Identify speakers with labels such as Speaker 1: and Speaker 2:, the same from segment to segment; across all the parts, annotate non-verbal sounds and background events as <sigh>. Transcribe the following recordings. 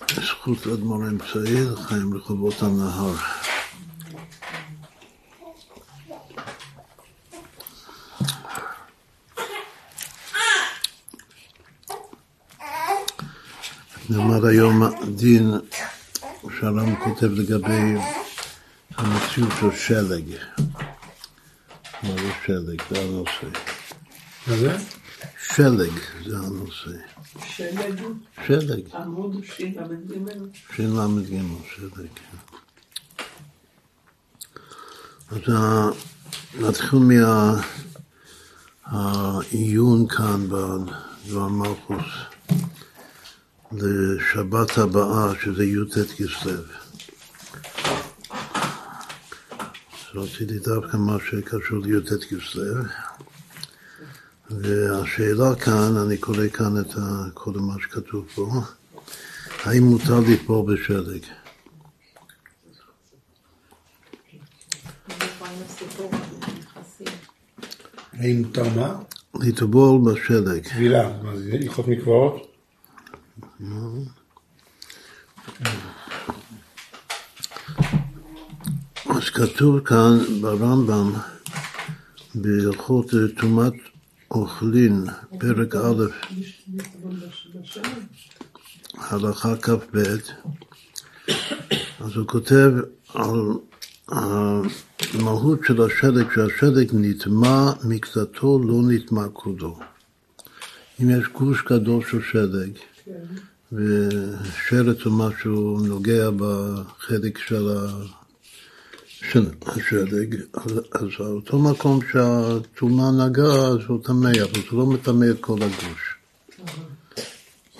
Speaker 1: זכות אדמו"ר אמצעי לחיים רחובות הנהר. נלמד היום דין שהרם כותב לגבי המציאות של שלג. מה זה שלג? זה הנושא.
Speaker 2: מה זה?
Speaker 1: שלג זה הנושא.
Speaker 3: שלג,
Speaker 1: שלג.
Speaker 3: עמוד של"ג.
Speaker 1: של"ג, שלג. אז ה- נתחיל מהעיון כאן בדבר מלכוס לשבת הבאה, שזה י"ט כסלו. אז רציתי דווקא מה שקשור לי"ט כסלו. והשאלה כאן, אני קורא כאן את כל מה שכתוב פה, האם מותר לטבול בשלג?
Speaker 2: האם מותר מה?
Speaker 1: לטבול בשלג.
Speaker 2: טבילה. מה זה הלכות מקוואות?
Speaker 1: אז כתוב כאן ברמב"ם, בהלכות טומאת אוכלין, פרק א', הלכה כ"ב, אז הוא כותב על המהות של השלג, שהשלג נטמע מקצתו, לא נטמע כולו. אם יש גוש גדול של שלג, ושרץ או משהו נוגע בחלק של, ה... אז, אותו מקום שהטומאה נגעה, אז הוא טמא, אבל זה לא מטמא את כל הגוש.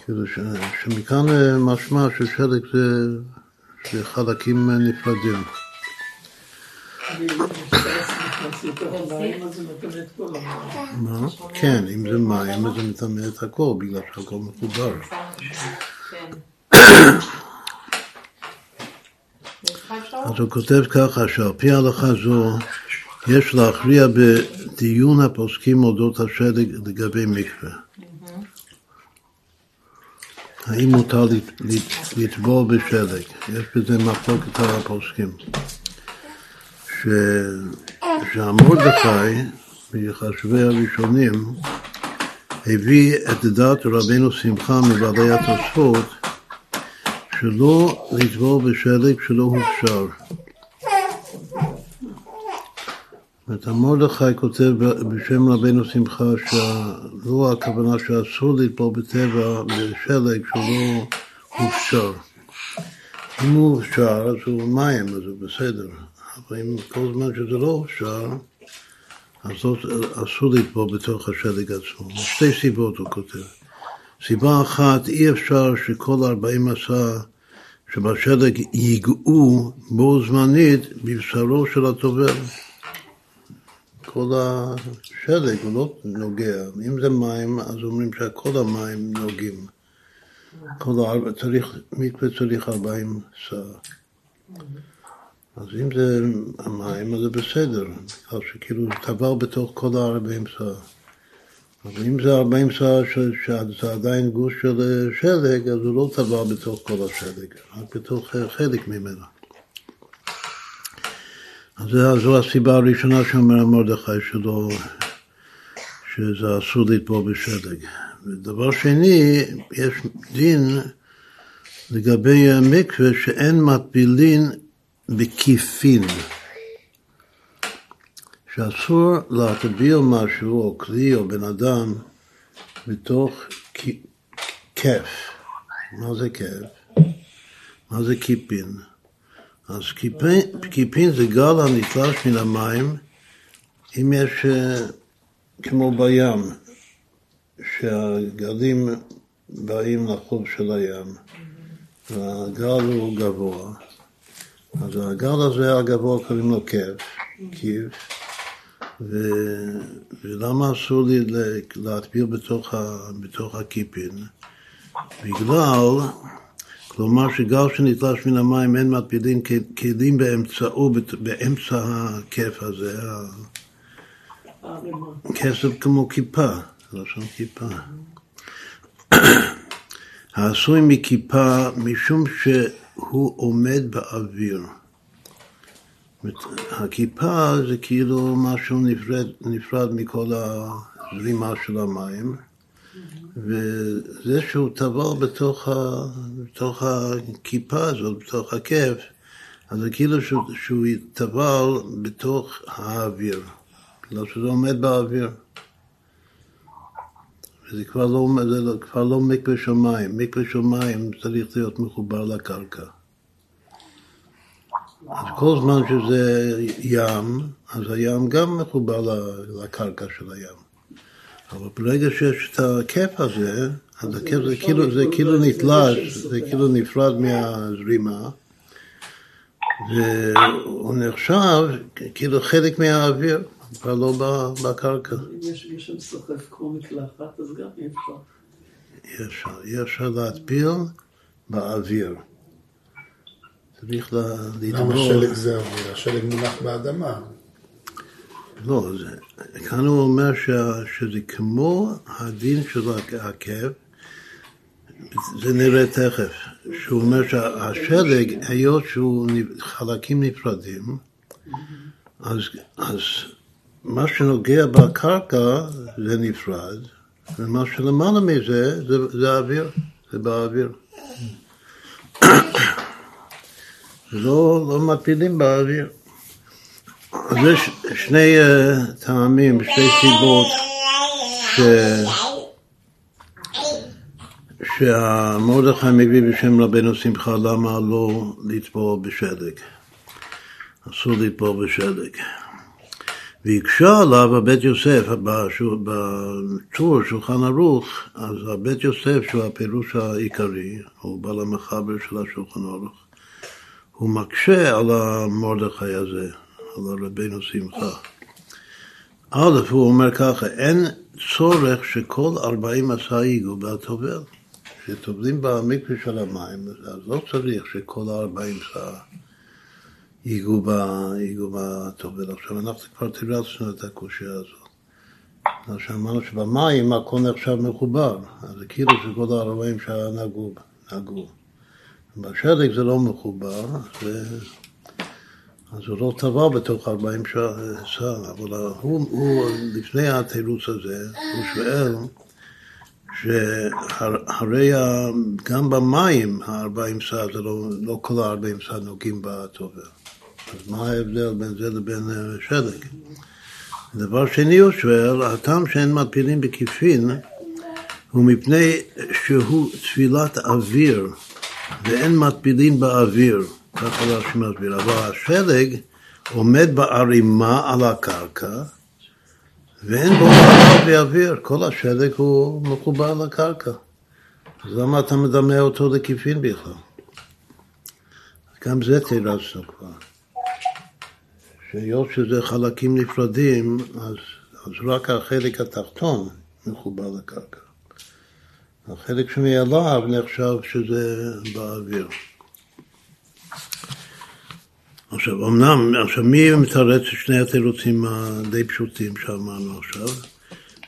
Speaker 1: כאילו ש, שמכאן אה, משמע ששלג זה, זה חלקים אה, נפרדים. מה? כן, אם זה מים, אז זה מטמא את הכל, בגלל שהכל מחובר. אז הוא כותב ככה, שעל פי ההלכה זו יש להכריע בדיון הפוסקים אודות השלג לגבי מקווה. האם מותר לט- לט- לטבול בשלג? יש בזה מחלוקת על הפוסקים. שהמרדכי, מחשבי הראשונים, הביא את דעת רבנו שמחה מבעלי התוספות שלא לטבול בשלג שלא הופשר. זאת המרדכי כותב בשם רבנו שמחה שלא הכוונה שאסור לטבול בטבע בשלג שלא הופשר. אם הוא הופשר אז הוא מים, אז הוא בסדר. אבל אם כל זמן שזה לא הופשר, אז לא, אסור לטבול בתוך השלג עצמו. שתי סיבות הוא כותב. סיבה אחת, אי אפשר שכל ארבעים עשה שבשלג ייגעו בו זמנית בבשרו של הטובל. כל השלג הוא לא נוגע. אם זה מים, אז אומרים שכל המים נוגעים. כל הארבע, צריך, מקווה צריך ארבעים סע. אז אם זה המים, אז זה בסדר, בגלל שכאילו טבל בתוך כל הארבעים סע. אבל אם זה ארבעים סע שזה עדיין גוש של אה, שלג, אז הוא לא טבל בתוך כל השלג, רק בתוך אה, חלק ממנו. אז זו- הסיבה הראשונה שאומר מרדכי שלא, שזה אסור לטבול בשלג. ודבר שני, יש דין לגבי המקווה שאין מטבילין בכיפין. שאסור להטביל משהו, או כלי, או בן אדם, בתוך כ- כף. מה זה כף? מה זה קיפין? אז קיפין, קיפין זה גל הנתלש מן המים, אם יש, אה, כמו בים, שהגלים באים לחוף של הים, והגל הוא גבוה, אז הגל הזה הגבוה קוראים לו כיף, כיף, ו... ולמה אסור לי לה- להטביל בתוך, ה... בתוך הקיפין? בגלל, כלומר שגל שנתלש מן המים אין מטבילים כלים באמצעו, באמצע הכיף הזה, כסף כמו כיפה, לשון כיפה. <clears throat> העשוי מכיפה משום שהוא עומד באוויר. הכיפה זה כאילו משהו נפרד, נפרד מכל הזרימה של המים, וזה שהוא טבל בתוך, ה, בתוך הכיפה הזאת, בתוך הכיף, אז זה כאילו שהוא, שהוא טבל בתוך האוויר, בגלל שזה עומד באוויר. וזה כבר לא, לא, כבר לא מקווה של מים, מקווה של מים צריך להיות מחובר לקרקע. כל זמן שזה ים, אז הים גם מחובר לקרקע של הים. אבל ברגע שיש את הכיף הזה, אז הכיף זה כאילו, זה כאילו נתלש, זה כאילו נפרד מהזרימה, והוא נחשב כאילו חלק מהאוויר, כבר לא בקרקע.
Speaker 3: אם יש שם סוחף כמו מקלחת, אז גם אי אפשר.
Speaker 1: אי אפשר להטביל באוויר. צריך
Speaker 2: למה שלג זה אוויר? השלג מונח באדמה.
Speaker 1: לא, זה, כאן הוא אומר ש, שזה כמו הדין של העקב, זה נראה תכף, שהוא אומר שהשלג, היות שהוא חלקים נפרדים, אז, אז מה שנוגע בקרקע זה נפרד, ומה שלמעלה מזה זה, זה אוויר, זה באוויר. לא, לא מפילים באוויר. אז יש שני uh, טעמים, שתי סיבות ש... שהמרדכי מביא בשם רבנו שמחה למה לא לטבוע בשלג. אסור לטבוע בשלג. והקשה עליו הבית יוסף, בטור שולחן ערוך, אז הבית יוסף שהוא הפירוש העיקרי, הוא בעל המחבר של השולחן ערוך, הוא מקשה על המרדכי הזה, על רבנו שמחה. א', הוא אומר ככה, אין צורך שכל ארבעים עשה ייגעו בטובל. כשטובלים במקווה של המים, אז לא צריך שכל הארבעים עשה ייגעו בטובל. עכשיו, אנחנו כבר תירצנו את הקושייה הזאת. אז שאמרנו שבמים הכל נחשב מחובר, אז זה כאילו שכל הארבעים שעה נגעו. נגעו. בשלג זה לא מחובר, זה... אז הוא לא טבע בתוך 40 שעה, אבל הוא, הוא, לפני התירוץ הזה, הוא שואל שהרי גם במים ה-40 שעה זה לא, לא כל ה-40 שעה נוגעים בטובר. אז מה ההבדל בין זה לבין אה, שלג? דבר שני הוא שואל, הטעם שאין מפילים בכיפין הוא מפני שהוא תפילת אוויר ואין מטבילים באוויר, ככה רש"י מסביר, אבל השלג עומד בערימה על הקרקע ואין בו מעלה באוויר, כל השלג הוא מחובר לקרקע. אז למה אתה מדמה אותו לכיפין בכלל? גם זה תירצנו כבר. שהיות שזה חלקים נפרדים, אז, אז רק החלק התחתון מחובר לקרקע. החלק שמעליו נחשב שזה באוויר. עכשיו, אמנם, עכשיו מי מתרץ את שני התירוצים הדי פשוטים שאמרנו עכשיו?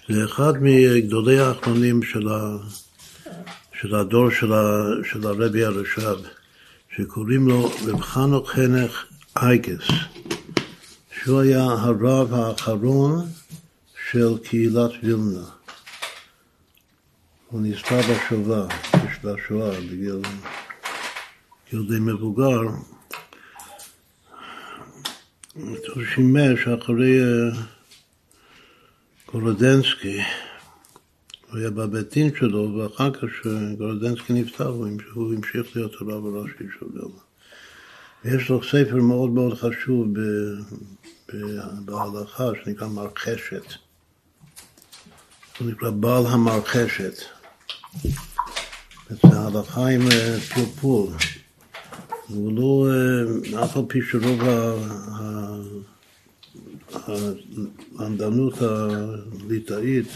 Speaker 1: זה אחד מגדולי האחרונים של, ה, של הדור של, ה, של הרבי הרש"ב, שקוראים לו רב חנוך חנך אייגס, שהוא היה הרב האחרון של קהילת וילנה. הוא נספה בשואה, בשואה, בגיל די מבוגר. הוא שימש אחרי אה, גורודנסקי, הוא היה בבית דין שלו, ואחר כך כשגורודנסקי נפטר הוא המשיך להיות הרב הראשי של וילנה. ויש לו ספר מאוד מאוד חשוב בהלכה שנקרא מרחשת. הוא נקרא בעל המרחשת. זה הלכה עם פלפול. והוא לא, אף על פי שרוב העמדנות הליטאית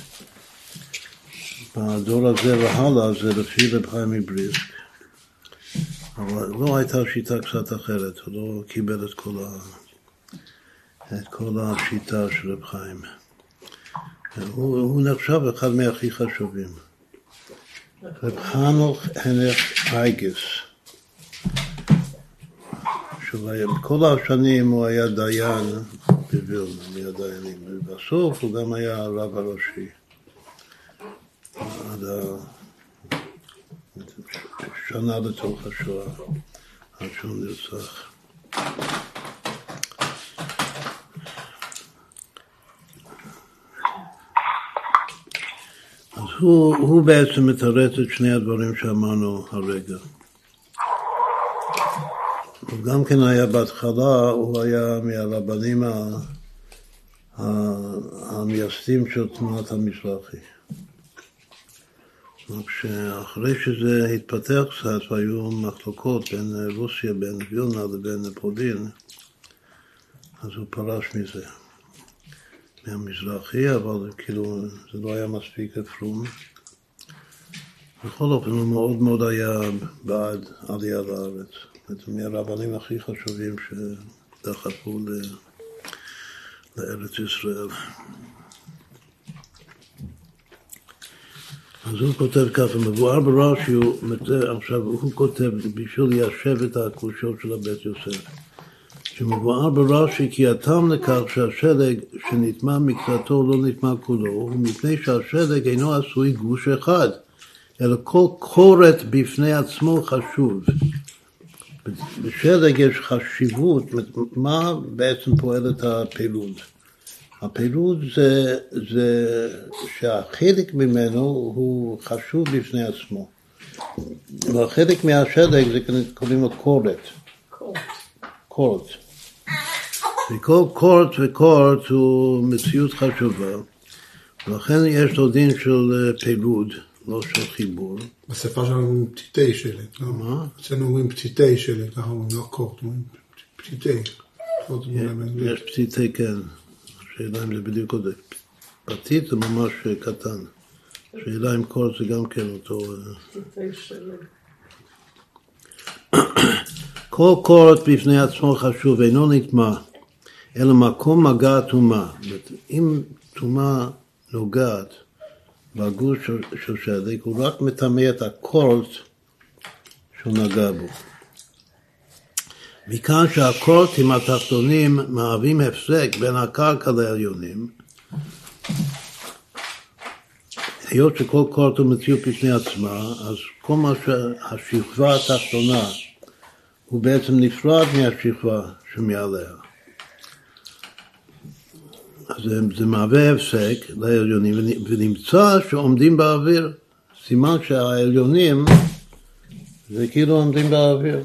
Speaker 1: בדור הזה והלאה זה לפי רב חיים מבריסק. אבל לא הייתה שיטה קצת אחרת, הוא לא קיבל את כל, ה... את כל השיטה של רב חיים. הוא, הוא נחשב אחד מהכי חשובים. רב חנוך הנך אייגס. כל השנים הוא היה דיין בווילנה, מהדיינים, ובסוף הוא גם היה הרב הראשי. עד שנה לתוך השואה, עד שהוא נרצח. הוא, הוא בעצם מתרץ את שני הדברים שאמרנו הרגע. הוא גם כן היה בהתחלה, הוא היה מהרבנים המייסדים של תנועת המזרחי. רק שאחרי שזה התפתח קצת והיו מחלוקות בין רוסיה, בין וילנה לבין פולין, אז הוא פרש מזה. מהמזרחי, אבל כאילו זה לא היה מספיק אפרום. בכל אופן הוא מאוד מאוד היה בעד עלייה לארץ. זאת מהרבנים הכי חשובים שדחפו לארץ ישראל. אז הוא כותב ככה, מבואר ברש"י, עכשיו הוא כותב בשביל ליישב את הקושיות של הבית יוסף. שמבואר ברש"י כי הטעם לכך שהשלג שנטמע מקצתו לא נטמע כולו, הוא מפני שהשלג אינו עשוי גוש אחד, אלא כל כורת בפני עצמו חשוב. בשלג יש חשיבות, מה בעצם פועלת הפעילות? הפעילות זה, זה שהחלק ממנו הוא חשוב בפני עצמו. והחלק מהשלג זה קוראים לו קורת. קורט. וכל קורט וקורט הוא מציאות חשובה, ולכן יש לו דין של אה, פילוד, לא של חיבור.
Speaker 2: בשפה שלנו אומרים פתיתי שלג, לא?
Speaker 1: מה?
Speaker 2: אצלנו אומרים פתיתי שלג, ככה אומרים, לא קורט, אומרים פתיתי.
Speaker 1: יש פתיתי, כן. השאלה אם זה בדיוק עוד... פתית זה ממש אה, קטן. השאלה אם קורט זה גם כן אותו... אה. כל קורת בפני עצמו חשוב, אינו נטמע, אלא מקום מגע הטומאה. אם טומאה נוגעת בגוש של שלג, הוא רק מטמא את הקורט שהוא נגע בו. מכאן שהקורטים התחתונים מהווים הפסק בין הקרקע לעליונים, היות שכל קורט הוא מציאות בפני עצמה, אז כל מה שהשכבה התחתונה הוא בעצם נפרד מהשכבה שמעליה. זה, זה מהווה הפסק לעליונים, ונמצא שעומדים באוויר. סימן שהעליונים זה כאילו עומדים באוויר.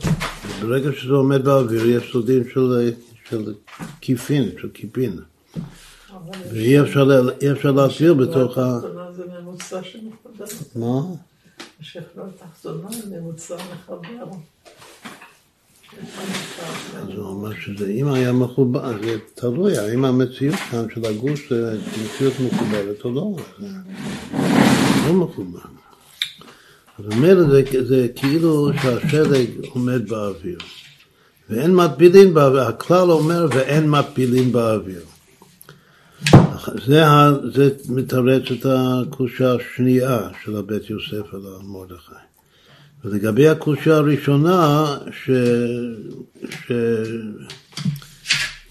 Speaker 1: ברגע שזה עומד באוויר יש סודים של, של כיפין, של כיפין. ואי אפשר, להסביר בתוך ה...
Speaker 3: זה.
Speaker 1: מה?
Speaker 3: השכבה התחתונה היא ממוצע מחבר.
Speaker 1: אז הוא אומר שזה, אם היה מחובר, זה תלוי, האם המציאות כאן של הגוש זה מציאות מקובלת או לא, זה לא מחובר. אז אומר זה, זה כאילו שהשלג עומד באוויר, ואין מטבילין באוויר, הכלל אומר ואין מטבילין באוויר. זה, זה מתרץ את הקושה השנייה של הבית יוסף על מרדכי. ולגבי הקושה הראשונה, ש... ש...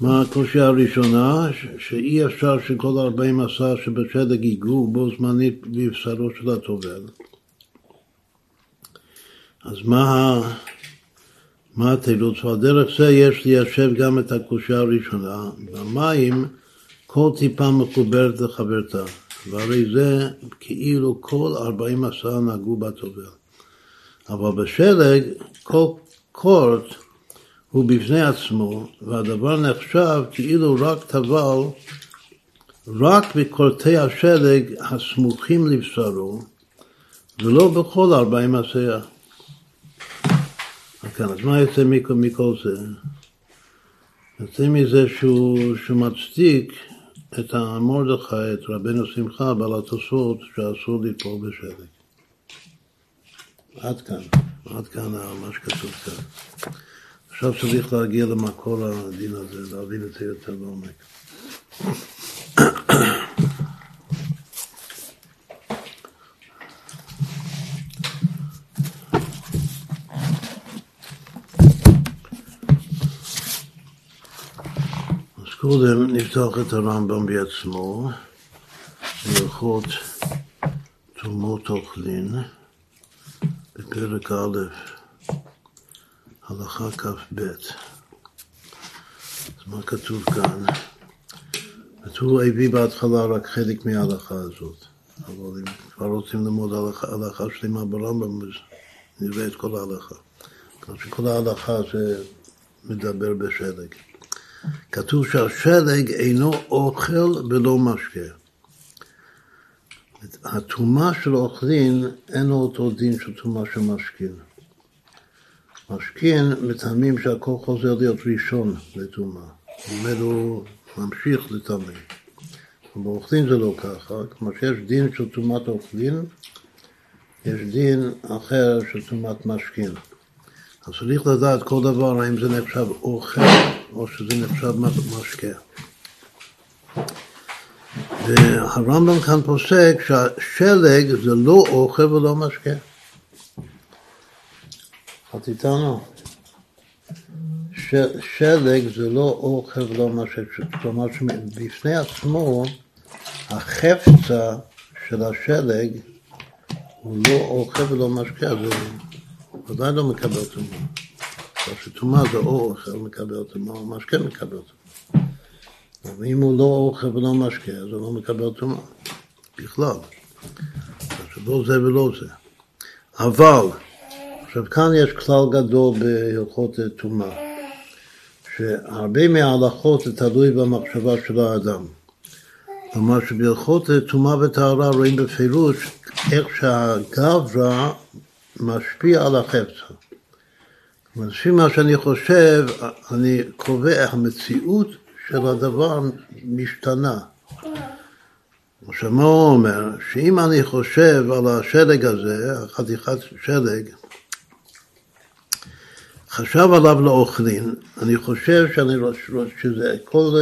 Speaker 1: מה הקושה הראשונה? ש... שאי אפשר שכל ארבעים עשר שבשלג ייגעו בו זמנית בבשרו של הטובל. אז מה, מה התירוץ? ועל דרך זה יש ליישב גם את הקושה הראשונה. במים כל טיפה מחוברת לחברתה, והרי זה כאילו כל ארבעים עשר נגעו בטובל. אבל בשלג כל קורט הוא בפני עצמו, והדבר נחשב כאילו רק טבל רק בקורטי השלג הסמוכים לבשרו, ולא בכל ארבעים עשיה. כן, אז מה יוצא מכל זה? יוצא מזה שהוא, שהוא מצדיק את המרדכי, את רבנו שמחה, בעל התוספות, שאסור ליפול בשלג. עד כאן, עד כאן מה שכתוב כאן. עכשיו צריך להגיע למקור הדין הזה, להבין את זה יותר לעומק. אז קודם נפתח את הרמב"ם בעצמו, ללכות תומות אוכלין. בפרק א', הלכה כ"ב. אז מה כתוב כאן? הוא הביא בהתחלה רק חלק מההלכה הזאת, אבל אם כבר רוצים ללמוד הלכה, הלכה שלמה ברמב"ם, אז נראה את כל ההלכה. כמו שכל ההלכה זה מדבר בשלג. כתוב שהשלג אינו אוכל ולא משקה. הטומאה של אוכלין אין לו אותו דין של טומאה של משכין. משכין מטעמים שהכל חוזר להיות ראשון לטומאה. זאת הוא ממשיך לטמא. באוכלין זה לא ככה, כמו שיש דין של טומאת אוכלין, יש דין אחר של טומאת משכין. אז צריך לדעת כל דבר האם זה נחשב אוכל או שזה נחשב משקה. והרמב"ם כאן פוסק שהשלג זה לא אוכל ולא משקה. את איתנו? שלג זה לא אוכל ולא משקה, כלומר שבפני עצמו החפצה של השלג הוא לא אוכל ולא משקה, זה ודאי לא מקבל טומאה. שטומאה זה או אוכל מקבל טומאה, או משקה מקבל טומאה. אבל אם הוא לא אוכל ולא משקה, אז הוא לא מקבל טומאה, בכלל. אז לא זה ולא זה. אבל, עכשיו כאן יש כלל גדול בהלכות טומאה, שהרבה מההלכות זה תלוי במחשבה של האדם. כלומר שבהלכות טומאה וטהרה רואים בפירוש איך שהגברא משפיע על החפצה. לפי מה שאני חושב, אני קובע, המציאות של הדבר משתנה. עכשיו הוא אומר? שאם אני חושב על השלג הזה, החתיכת שלג, חשב עליו לאוכלין, אני חושב שאני רוצה, שזה כל,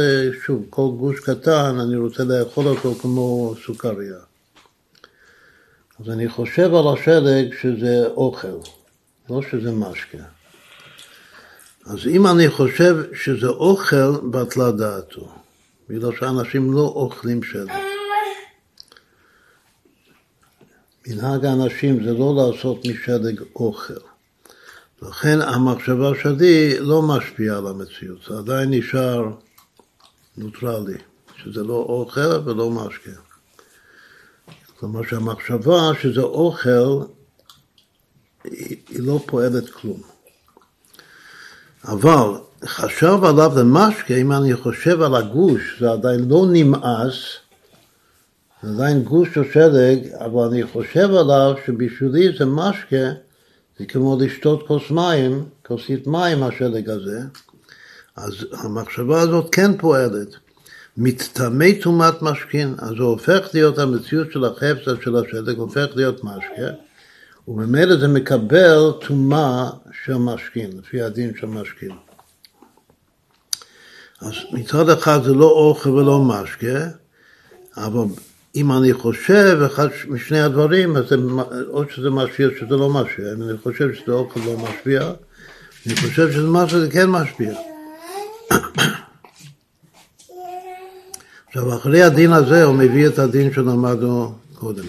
Speaker 1: שוב, כל גוש קטן, אני רוצה לאכול אותו כמו סוכריה. אז אני חושב על השלג שזה אוכל, לא שזה משקה. אז אם אני חושב שזה אוכל, בטלה דעתו. בגלל שאנשים לא אוכלים שלג. מנהג האנשים זה לא לעשות משלג אוכל. לכן המחשבה שלי לא משפיעה על המציאות, זה עדיין נשאר נוטרלי, שזה לא אוכל ולא משקה. כלומר שהמחשבה שזה אוכל, היא, היא לא פועלת כלום. אבל חשב עליו למשקה, אם אני חושב על הגוש, זה עדיין לא נמאס, עדיין גוש או שלג, אבל אני חושב עליו שבשבילי זה משקה, זה כמו לשתות כוס מים, כוסית מים השלג הזה, אז המחשבה הזאת כן פועלת. מטמא טומאת משכין, אז זה הופך להיות המציאות של החפצה של השלג, הופך להיות משקה, וממילא זה מקבל טומאה של משכין, לפי הדין של משכין. אז מצד אחד זה לא אוכל ולא משקה, אבל אם אני חושב אחד משני הדברים, אז זה, או שזה משפיע או שזה לא משפיע. אם אני חושב שזה אוכל לא משפיע, אני חושב שזה משהו זה כן משפיע. עכשיו, אחרי הדין הזה הוא מביא את הדין שלמדנו קודם.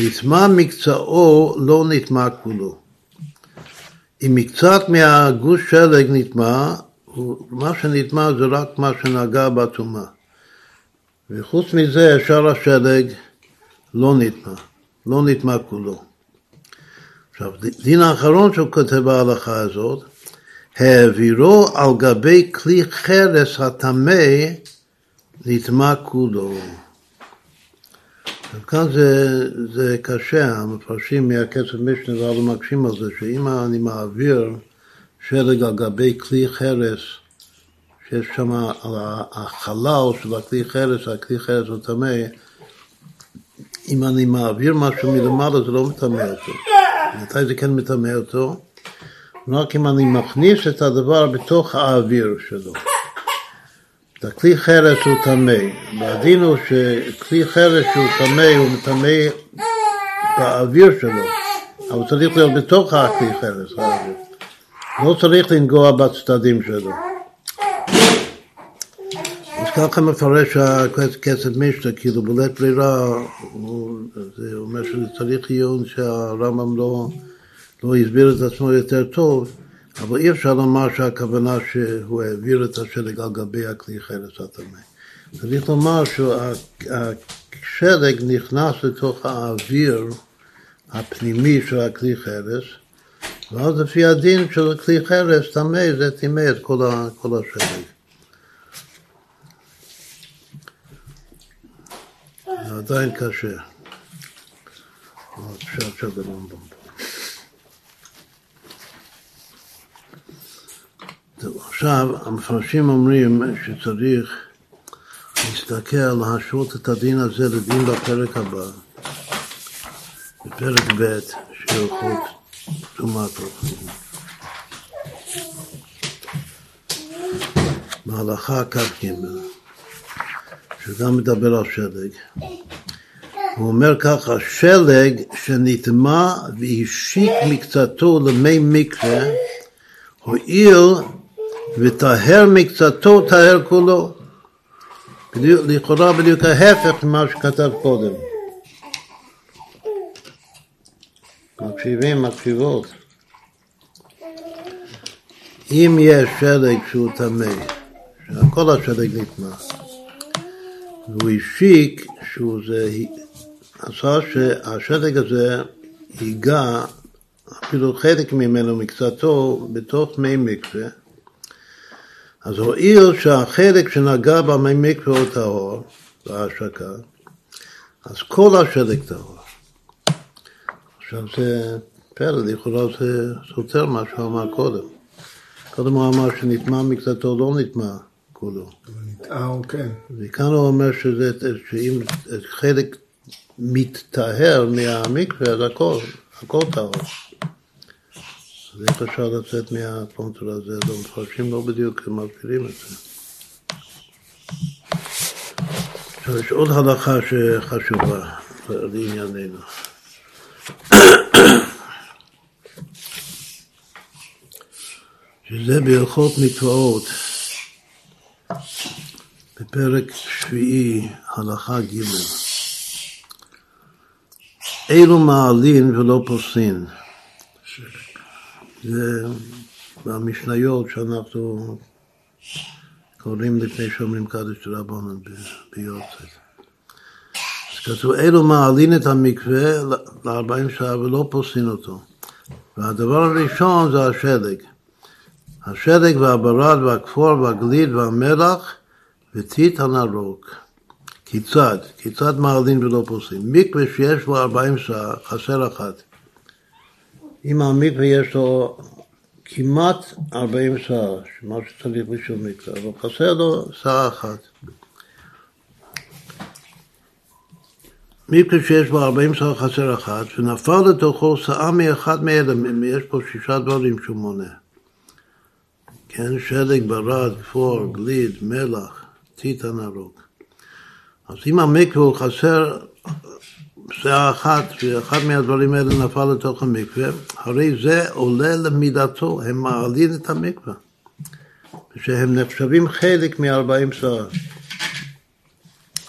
Speaker 1: נטמע מקצועו לא נטמע כולו. אם מקצת מהגוש שלג נטמע, מה שנטמע זה רק מה שנגע בטומאה. וחוץ מזה, שאר השלג לא נטמע, לא נטמע כולו. עכשיו, דין האחרון שהוא כותב בהלכה הזאת, העבירו על גבי כלי חרס הטמא נטמע כולו. כאן זה, זה קשה, המפרשים מהכסף משנה והלאה מקשים על זה, שאם אני מעביר שלג על גבי כלי חרס, שיש שם על החלל של הכלי חרס, הכלי חרס הטמא, אם אני מעביר משהו מלמעלה זה לא מטמא אותו. מתי זה כן מטמא אותו? רק אם אני מכניס את הדבר בתוך האוויר שלו. הכלי חרס הוא טמא, והדין הוא שכלי חרס שהוא טמא, הוא מטמא באוויר שלו, אבל צריך להיות בתוך הכלי חרס. לא צריך לנגוע בצדדים שלו. אז ככה מפרש הכסף משנה, כאילו בלית ברירה, זה אומר שזה צריך עיון שהרמב"ם לא, לא הסביר את עצמו יותר טוב, אבל אי אפשר לומר שהכוונה שהוא העביר את השלג על גבי הכלי חרס הטמא. צריך לומר שהשלג נכנס לתוך האוויר הפנימי של הכלי חרס, ואז לפי הדין של כלי חרס טמא זה טימא את כל, כל השלג. זה עדיין קשה. פשט של הרמב"ם. עכשיו, המפרשים אומרים שצריך להסתכל, להשוות את הדין הזה לדין בפרק הבא, בפרק ב' של הלכות טומאת אורחים. מהלכה כ"ג, שגם מדבר על שלג. הוא אומר ככה, שלג שנטמע והשיק מקצתו למי מקווה, הואיל וטהר מקצתו, טהר כולו. לכאורה בדיוק ההפך ממה שכתב קודם. מקשיבים, מקשיבות. אם יש שלג שהוא טמא, שכל השלג נטמע, והוא השיק שהוא זה, עשה שהשלג הזה ייגע אפילו חלק ממנו, מקצתו, בתוך מי מקווה, אז הואיל שהחלק שנגע במי מקווה הוא טהור, בהשקה, אז כל השלג טהור. עכשיו זה פלא, לכאורה זה סותר מה שהוא אמר קודם. קודם הוא אמר שנטמע מקצתו לא נטמע כולו.
Speaker 2: אה, אוקיי.
Speaker 1: וכאן הוא אומר שזה, שאם חלק מתטהר מהמקווה, אז הכל, הכל טהור. אז איך אפשר לצאת מהפונטר הזה? לא מפרשים לא בדיוק מסבירים את זה. עכשיו יש עוד הלכה שחשובה לענייננו. שזה בהלכות מקוואות, בפרק שביעי, הלכה ג' אילו מעלין ולא פוסין. זה במשניות שאנחנו קוראים לפני שאומרים קדוש רבנן ביורצת. אז כתוב, אלו מעלין את המקווה ל-40 שעה ולא פוסין אותו. והדבר הראשון זה השלג. השלג והברד והכפור והגליד והמלח וטיט הנרוק. כיצד? כיצד מעלין ולא פוסין? מקווה שיש בו 40 שעה, חסר אחת. אם המקווה יש לו כמעט 40 שעה, מה שצריך בשביל מקווה, אבל חסר לו שעה אחת. מקווה שיש בו 40 שעה חסר אחת, ונפל לתוכו שעה מאחד מאלה, יש פה שישה דברים שהוא מונה. כן, שלג, ברד, כפור, גליד, מלח, טיטן ארוך. אז אם המקווה הוא חסר שעה אחת, ואחד מהדברים האלה נפל לתוך המקווה, הרי זה עולה למידתו, הם מעלים את המקווה. שהם נחשבים חלק מ-40 שעה.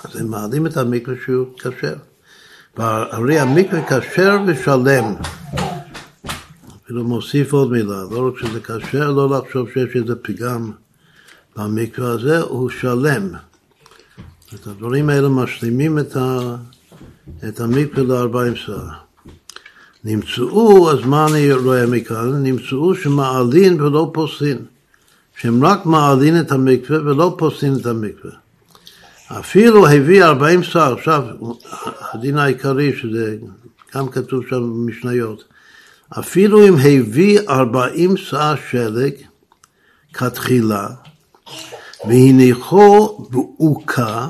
Speaker 1: אז הם מעלים את המקווה שהוא כשר. הרי המקווה כשר ושלם. אפילו מוסיף עוד מילה, לא רק שזה כשר, לא לחשוב שיש איזה פגם במקווה הזה, הוא שלם. את הדברים האלה משלימים את, ה, את המקווה לארבעים שעה. נמצאו, אז מה אני רואה מכאן? נמצאו שמעלין ולא פוסין. שהם רק מעלין את המקווה ולא פוסין את המקווה. אפילו הביא ארבעים שעה, עכשיו הדין העיקרי שזה גם כתוב שם במשניות, אפילו אם הביא ארבעים שעה שלג כתחילה והניחו בעוקה,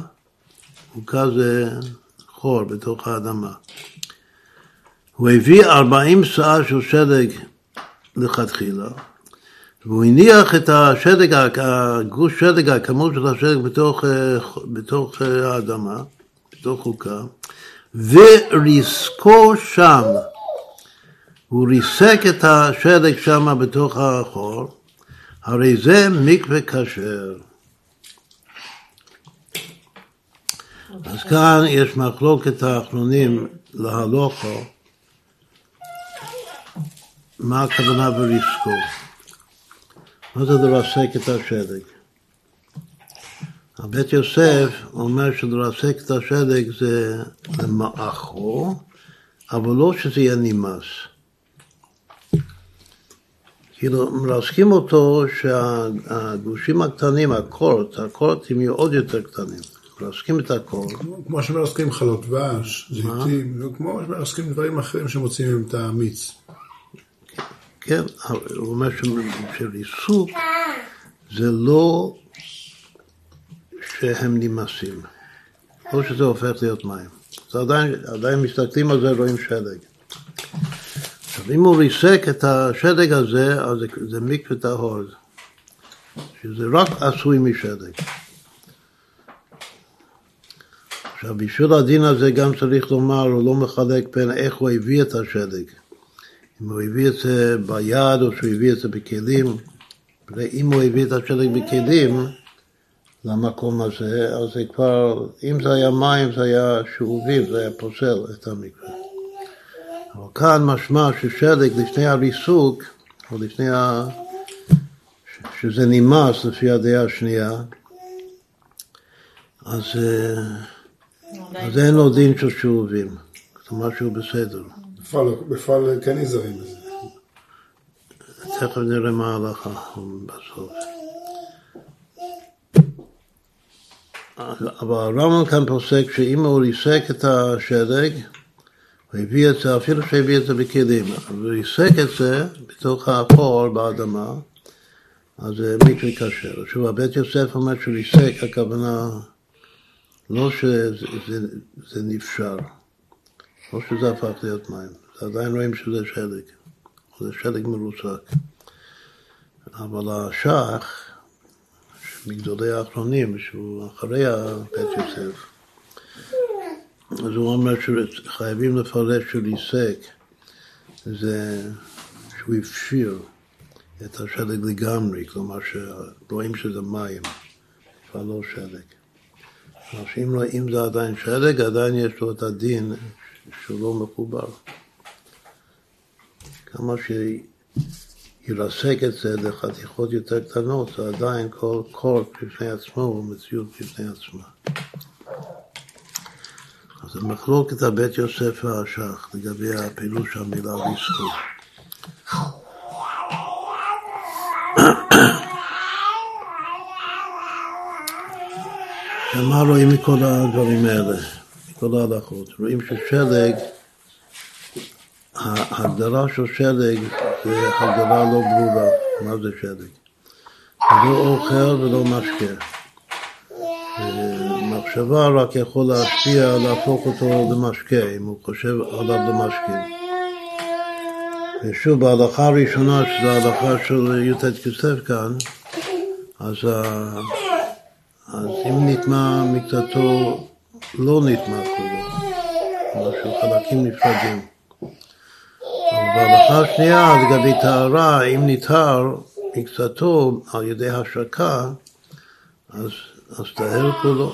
Speaker 1: עוקה זה חור בתוך האדמה. הוא הביא ארבעים שעה של שלג לכתחילה, והוא הניח את השלג, הגוש שלג, הכמות של השלג בתוך, בתוך האדמה, בתוך חוקה, וריסקו שם. הוא ריסק את השלג שם בתוך החור, הרי זה מקווה כשר. אז כאן יש מחלוקת האחרונים להלוכו, מה הכוונה בריסקו? מה זה לרסק את השלג? הבית יוסף אומר שלרסק את השלג זה למאחו, אבל לא שזה יהיה נמאס. כאילו מרסקים אותו שהגושים הקטנים, הקורט, הקורטים יהיו עוד יותר קטנים. מרסקים את הקורט.
Speaker 2: כמו שמרסקים חלות דבש, זיתים, כמו שמרסקים דברים אחרים שמוציאים מהם את המיץ.
Speaker 1: כן, הוא אומר שריסוק זה לא שהם נמאסים, לא שזה הופך להיות מים. אז עדיין, עדיין מסתכלים על זה, רואים שלג. עכשיו, אם הוא ריסק את השלג הזה, אז זה, זה מקווה טהור, שזה רק עשוי משלג. עכשיו, בשביל הדין הזה גם צריך לומר, הוא לא מחלק בין איך הוא הביא את השלג. אם הוא הביא את זה ביד או שהוא הביא את זה בכלים. ואם הוא הביא את השלג בכלים למקום הזה, אז זה כבר, אם זה היה מים זה היה שאובים, זה היה פוסל את המקווה. אבל כאן משמע ששלג לפני הריסוק, או לפני ה... שזה נמאס לפי הדעה השנייה, אז, אה, אז אין לו דין של שאובים, כלומר שהוא בסדר.
Speaker 2: בפועל כן נזהרים בזה.
Speaker 1: תכף נראה מה ההלכה בסוף. אבל הרמב"ם כאן פוסק שאם הוא ריסק את השלג, הוא הביא את זה, אפילו שהביא את זה בכלים, הוא ריסק את זה בתוך החור באדמה, אז זה מקרה כשר. שוב, הבית יוסף אומר שריסק, הכוונה לא שזה נפשר, לא שזה הפך להיות מים, זה עדיין רואים שזה שלג, זה שלג מרוסק. אבל השח, מגדולי האחרונים, שהוא אחרי בית יוסף, אז הוא אומר שחייבים לפרש שריסק, זה שהוא הפשיר את השלג לגמרי, כלומר שרואים שזה מים, כבר לא שלג. שאם לא, אם זה עדיין שלג, עדיין יש לו את הדין שהוא לא מחובר. כמה שירסק את זה לחתיכות יותר קטנות, זה עדיין כל קורט בפני עצמו הוא מציאות בפני עצמה. אז זה מחלוקת הבית יוסף והשח לגבי הפילוש של המילה ריסקו. מה רואים מכל הדברים האלה, מכל ההלכות? רואים ששלג, ההגדרה של שלג זה הגדרה לא ברורה, מה זה שלג? לא אוכל ולא משקה. מחשבה רק יכול להשפיע, להפוך אותו למשקה, אם הוא חושב עליו למשקה. ושוב, בהלכה הראשונה, שזו ההלכה של י"ט כסף כאן, אז, אז אם נטמע מקצתו, לא נטמע כולו, של חלקים נפרדים. אבל בהלכה השנייה, לגבי טהרה, אם נטהר מקצתו על ידי השקה, אז, אז טהר כולו.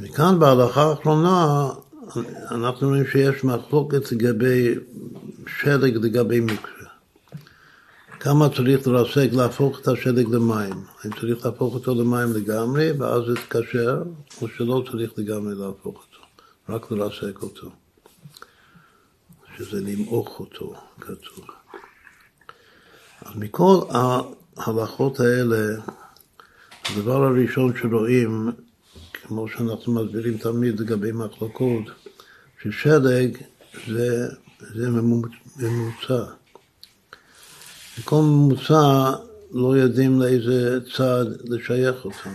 Speaker 1: וכאן בהלכה האחרונה אנחנו רואים שיש מחלוקת לגבי שלג לגבי מקרה. כמה צריך לרסק, להפוך את השלג למים. האם צריך להפוך אותו למים לגמרי ואז זה יתקשר, או שלא צריך לגמרי להפוך אותו, רק לרסק אותו. שזה למעוך אותו, כתוב. אז מכל ההלכות האלה, הדבר הראשון שרואים כמו שאנחנו מסבירים תמיד לגבי מחלוקות, ששלג זה, זה ממוצע. בכל ממוצע לא יודעים לאיזה צד לשייך אותו.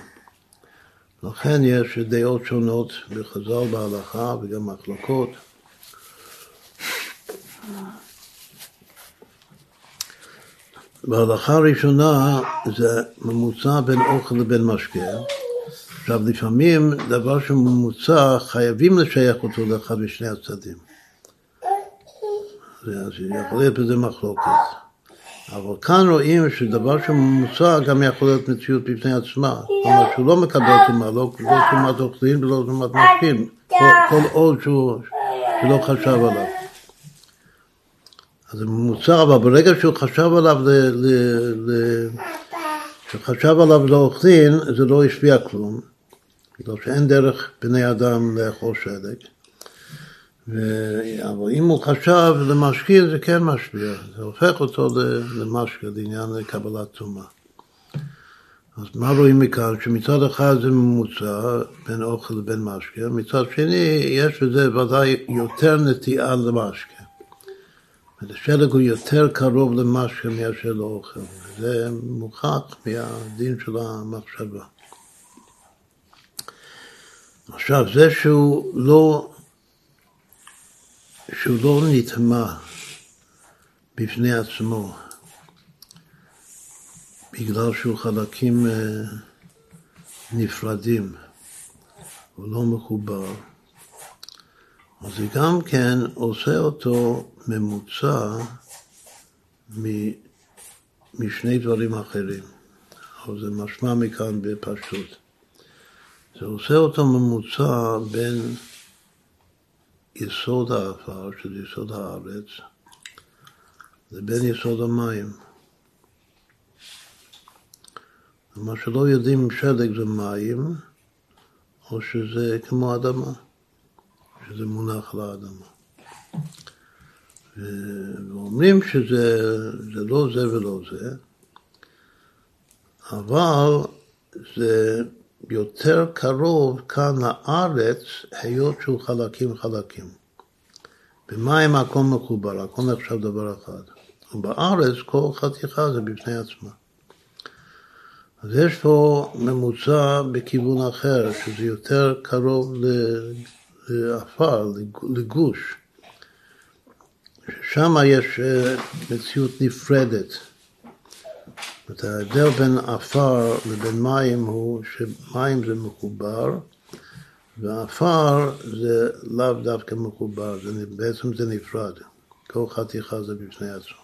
Speaker 1: לכן יש דעות שונות בחז"ל בהלכה וגם מחלוקות. בהלכה הראשונה זה ממוצע בין אוכל לבין משקה. עכשיו, לפעמים דבר שממוצע, חייבים לשייך אותו לאחד משני הצדדים. אז יכול להיות בזה מחלוקת. אבל כאן רואים שדבר שממוצע גם יכול להיות מציאות בפני עצמה. כלומר שהוא לא מקבל טומאה, לא לא טומאת אוכלים ולא טומאת משקים, כל, עוד שהוא שלא חשב עליו. אז זה ממוצע, אבל ברגע שהוא חשב עליו, ל, ל, שחשב עליו לאוכלין, זה לא השפיע כלום, בגלל שאין דרך בני אדם לאכול שלג. ו... אבל אם הוא חשב למשקיע זה כן משפיע, זה הופך אותו למשקיע, לעניין קבלת טומאה. אז מה רואים מכאן? שמצד אחד זה ממוצע בין אוכל לבין משקיע, מצד שני יש בזה ודאי יותר נטייה למשקיע. השלג הוא יותר קרוב למשקיע מאשר לאוכל, זה מוכח מהדין של המחשבה. עכשיו, זה שהוא לא שהוא לא נטמע בפני עצמו בגלל שהוא חלקים אה, נפרדים, הוא לא מחובר, זה גם כן עושה אותו ממוצע משני דברים אחרים, אבל זה משמע מכאן בפשטות. זה עושה אותו ממוצע בין יסוד האפר, שזה יסוד הארץ, לבין יסוד המים. מה שלא יודעים שלג זה מים, או שזה כמו אדמה, שזה מונח לאדמה. ואומרים שזה לא זה ולא זה, אבל זה יותר קרוב כאן לארץ, היות שהוא חלקים חלקים. במים הכל מחובר, הכל נחשב דבר אחד. ובארץ כל חתיכה זה בפני עצמה. אז יש פה ממוצע בכיוון אחר, שזה יותר קרוב לעפר, לגוש. שם יש אה, מציאות נפרדת. זאת ההבדל בין עפר לבין מים הוא שמים זה מחובר ועפר זה לאו דווקא מחובר, זה, בעצם זה נפרד, כל חתיכה זה בפני עצמו.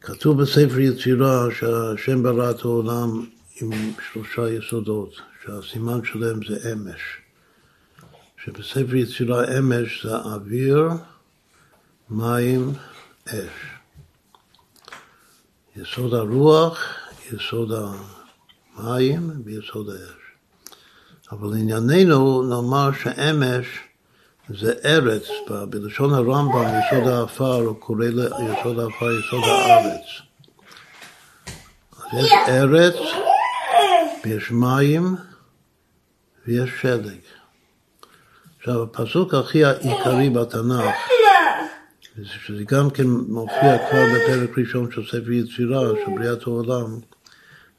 Speaker 1: כתוב בספר יצירה שהשם ברא את העולם עם שלושה יסודות, שהסימן שלהם זה אמש. שבספר יצירה אמש זה אוויר, מים, אש. יסוד הרוח, יסוד המים ויסוד האש. אבל לענייננו נאמר שאמש זה ארץ, בלשון הרמב"ם יסוד האפר, הוא קורא ליסוד האפר יסוד הארץ. אז יש ארץ ויש מים ויש שלג. עכשיו הפסוק הכי עיקרי בתנ"ך שזה גם כן מופיע כבר בפרק ראשון של ספר יצירה, של בריאת העולם,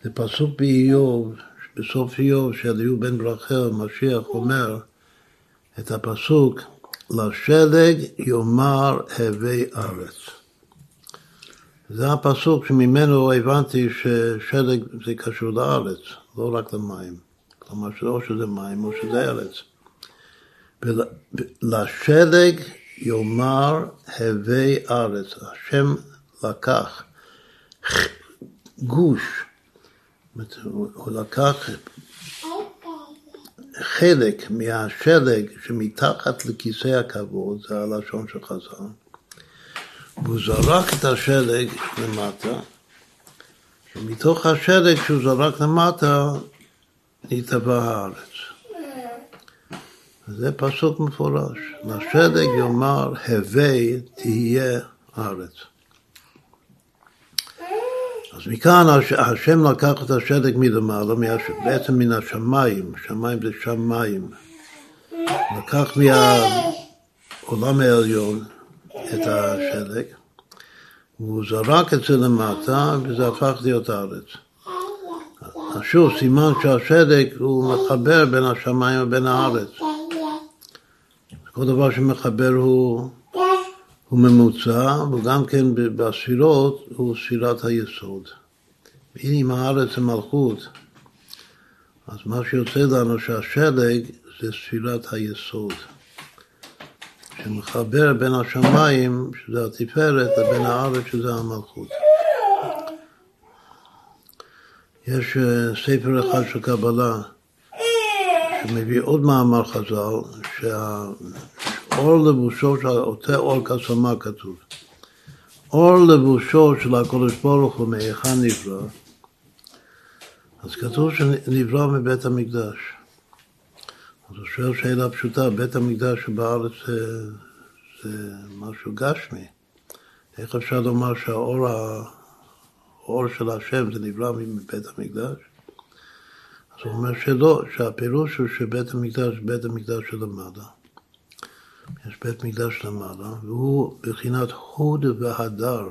Speaker 1: זה פסוק באיוב, בסוף איוב, שאליהו בן ברחל, משיח, אומר את הפסוק, לשלג יאמר הווי ארץ. זה הפסוק שממנו הבנתי ששלג זה קשור לארץ, לא רק למים. כלומר, או שזה מים או שזה ארץ. לשלג יאמר הווי ארץ, השם לקח גוש, הוא לקח חלק מהשלג שמתחת לכיסא הכבוד, זה הלשון של חז"ל, והוא זרק את השלג למטה, ומתוך השלג שהוא זרק למטה נתבע הארץ. זה פסוק מפורש. לשלג יאמר הווי תהיה ארץ. אז מכאן השם לקח את השלג מלמעלה, בעצם מן השמיים, שמיים זה שמיים. לקח מהעולם העליון את השלג, והוא זרק את זה למטה, וזה הפך להיות הארץ. אז שוב, סימן שהשלג הוא מחבר בין השמיים ובין הארץ. כל דבר שמחבר הוא, הוא ממוצע, וגם כן בספירות הוא ספירת היסוד. אם הארץ זה מלכות, אז מה שיוצא לנו שהשלג זה ספירת היסוד. שמחבר בין השמיים, שזה התפארת, לבין הארץ, שזה המלכות. יש אה, ספר אחד של קבלה שמביא עוד מאמר חז"ל, שהאור לבושו של אותה אור קסמה כתוב. אור לבושו של הקודש ברוך הוא מהיכן נברא, אז כתוב שנברא מבית המקדש. אז הוא שואל שאלה פשוטה, בית המקדש שבארץ זה, זה משהו גשמי. איך אפשר לומר שהאור האור של השם זה נברא מבית המקדש? אז הוא אומר שלא, שהפירוש הוא שבית המקדש בית המקדש של המעלה. יש בית מקדש למעלה, והוא בחינת הוד והדר.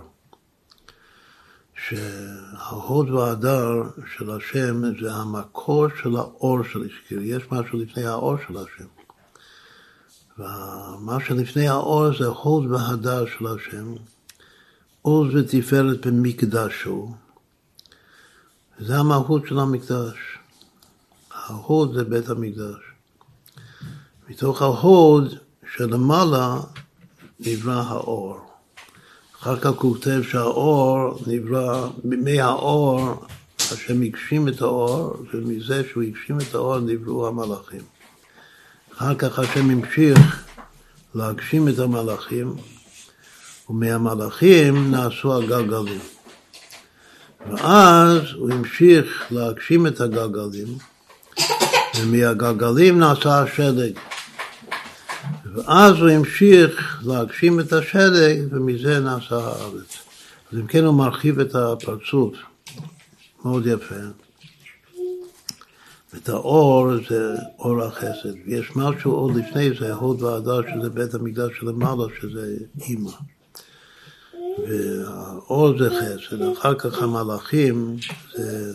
Speaker 1: שההוד וההדר של השם זה המקור של האור של השקיר, יש משהו לפני האור של השם. ומה שלפני האור זה הוד וההדר של השם, עוז ותפארת במקדשו, זה המהות של המקדש. ההוד זה בית המקדש. מתוך ההוד שלמעלה נברא האור. אחר כך הוא כותב שהאור נברא, מהאור השם הגשים את האור, ומזה שהוא הגשים את האור נבראו המלאכים. אחר כך השם המשיך להגשים את המלאכים, ומהמלאכים נעשו הגלגלים. ואז הוא המשיך להגשים את הגלגלים, ומהגלגלים נעשה השלג. ואז הוא המשיך להגשים את השלג, ומזה נעשה הארץ. אז אם כן הוא מרחיב את הפרצוף, מאוד יפה. את האור זה אור החסד. יש משהו עוד לפני זה, הוד והדר, שזה בית המקדש שלמעלה, שזה אימא. והאור זה חסד, אחר כך המלאכים, זה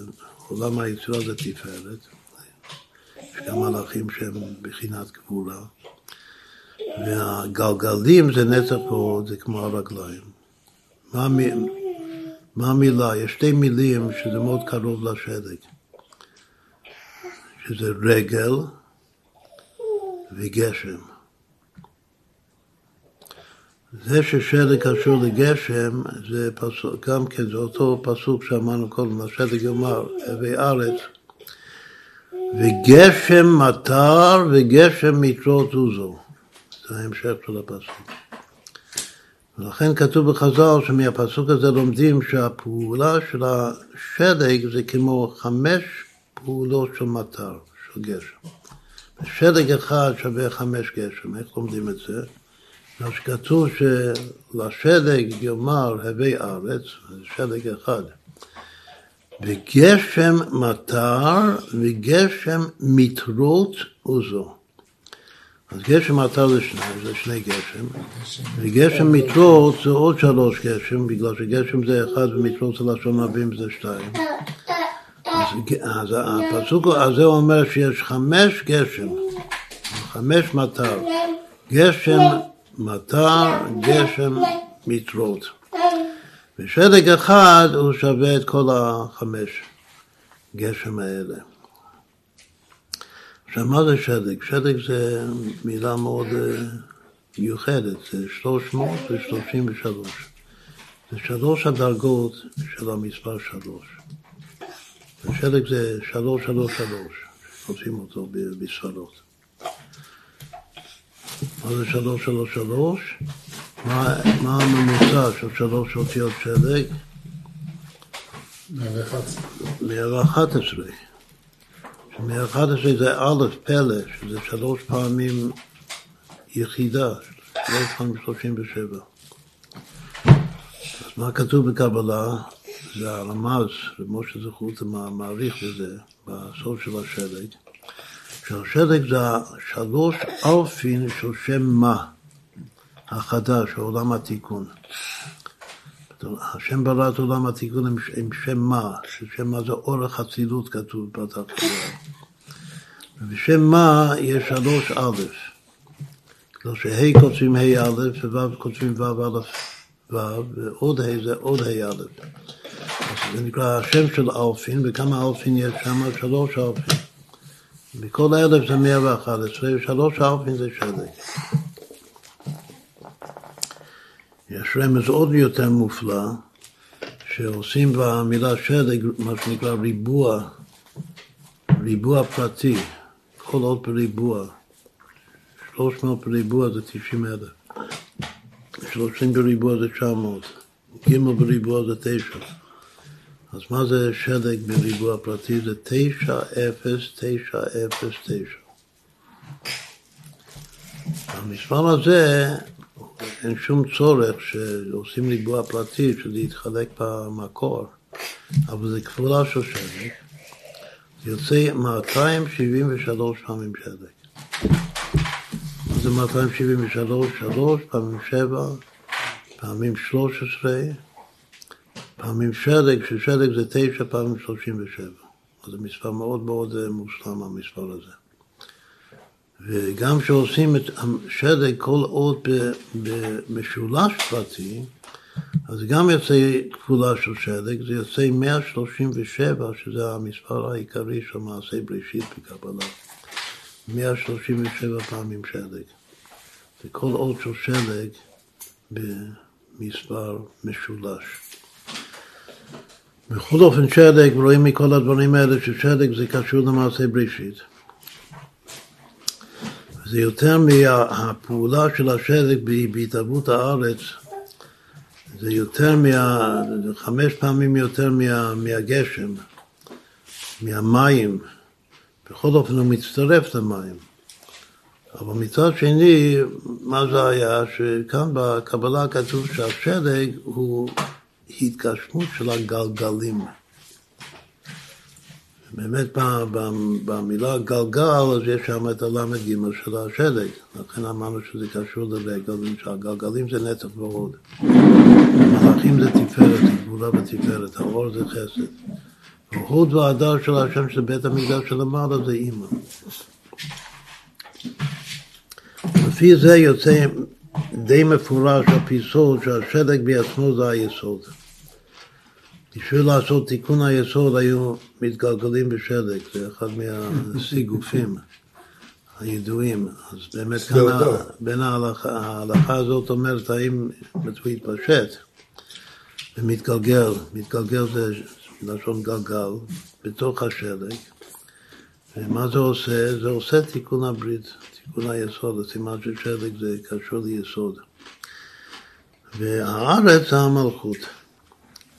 Speaker 1: עולם היצירה זה תפארת. גם מלאכים שהם בחינת גבולה. והגלגלים זה נצח ועוד, זה כמו הרגליים. מה, מה המילה? יש שתי מילים שזה מאוד קרוב לשלג, שזה רגל וגשם. זה ששלג קשור לגשם, זה פסוק, גם כן, זה אותו פסוק שאמרנו קודם, השלג יאמר, הווי ארץ, וגשם מטר וגשם מתרות עוזו. זה ההמשך של הפסוק. ולכן כתוב בחז"ל שמהפסוק הזה לומדים שהפעולה של השלג זה כמו חמש פעולות של מטר, של גשם. שלג אחד שווה חמש גשם, איך לומדים את זה? מה שכתוב שלשלג יאמר הווי ארץ, שלג אחד. וגשם מטר וגשם מתרות עוזו. אז גשם מטר זה שניים, זה שני גשם, וגשם מתרות זה עוד שלוש גשם, בגלל שגשם זה אחד ומתרות זה לשון רבים זה שתיים. אז, אז הפסוק הזה אומר שיש חמש גשם, חמש מטר, גשם מטר, גשם מתרות. ושלג אחד הוא שווה את כל החמש גשם האלה. עכשיו, מה זה שלג? שלג זה מילה מאוד אה, מיוחדת, זה 333. זה שלוש הדרגות של המספר שלוש. ושלג זה 333, עושים אותו בספרות. מה זה 333? מה, מה הממוצע של שלוש אותיות שלג?
Speaker 2: 111.
Speaker 1: 111. מ-11 זה א' פלא, שזה שלוש פעמים יחידה, שלוש פעמים 37. אז מה כתוב בקבלה? זה הרמז, ומשה זכות מעריך בזה, בסוף של השלג, שהשלג זה שלוש אלפין של שם מה החדש, עולם התיקון. השם את עולם התיקון עם, עם שם מה, ששם מה זה אורך אצילות כתוב בתחתונה. ובשם מה יש שלוש א', לא שה' כותבים ה' א' וו' כותבים ו' א' ו', ועוד ה' זה עוד ה' א'. זה נקרא השם של אלפין, וכמה אלפין יש שם? שלוש אלפין. מכל אלף זה מאה ואחת עשרה, ושלוש אלפין זה שלג. יש רמז עוד יותר מופלא, שעושים במילה שלג מה שנקרא ריבוע, ריבוע פרטי, כל עוד בריבוע. 300 בריבוע זה 90 אלף. 30 בריבוע זה 900. ג' בריבוע זה 9. אז מה זה שלג בריבוע פרטי? זה 909909. המספר הזה, אין שום צורך שעושים ריבוע פרטי, שזה יתחלק במקור, אבל זה שלג. זה יוצא 273 פעמים שלג. זה 273, 3 פעמים 7, פעמים 13, פעמים שלג, ששלג זה 9 פעמים 37. אז זה מספר מאוד מאוד אה, מושלם המספר הזה. וגם כשעושים את השלג כל עוד במשולש פרטי, אז גם יוצא כפולה של שלג, זה יוצא 137, שזה המספר העיקרי של מעשי בראשית בקבלה. 137 פעמים שלג. וכל עוד של שלג במספר משולש. בכל אופן שלג, רואים מכל הדברים האלה ששלג זה קשור למעשה בראשית. זה יותר מהפעולה של השלג בהתהוות הארץ, זה יותר מה... חמש פעמים יותר מה, מהגשם, מהמים. בכל אופן הוא מצטרף למים. אבל מצד שני, מה זה היה? שכאן בקבלה כתוב שהשלג הוא התגשמות של הגלגלים. באמת במילה גלגל, אז יש שם את הל"ג של השלג. לכן אמרנו שזה קשור לרגל, שהגלגלים זה נצח ועוד. המלאכים זה תפארת, גבולה ותפארת, האור זה חסד. והוד והדר של השם של בית המקדש של המעלה זה אימא. לפי זה יוצא די מפורש על פי סוד שהשלג בעצמו זה היסוד. בשביל לעשות תיקון היסוד היו מתגלגלים בשלג, זה אחד מהסיגופים הידועים. אז באמת כאן בין ההלכה, ההלכה הזאת אומרת האם הוא התפשט ומתגלגל, מתגלגל זה לשון גלגל, בתוך השלג. ומה זה עושה? זה עושה תיקון הברית, תיקון היסוד, הסימן של שלג זה קשור ליסוד. והארץ זה המלכות.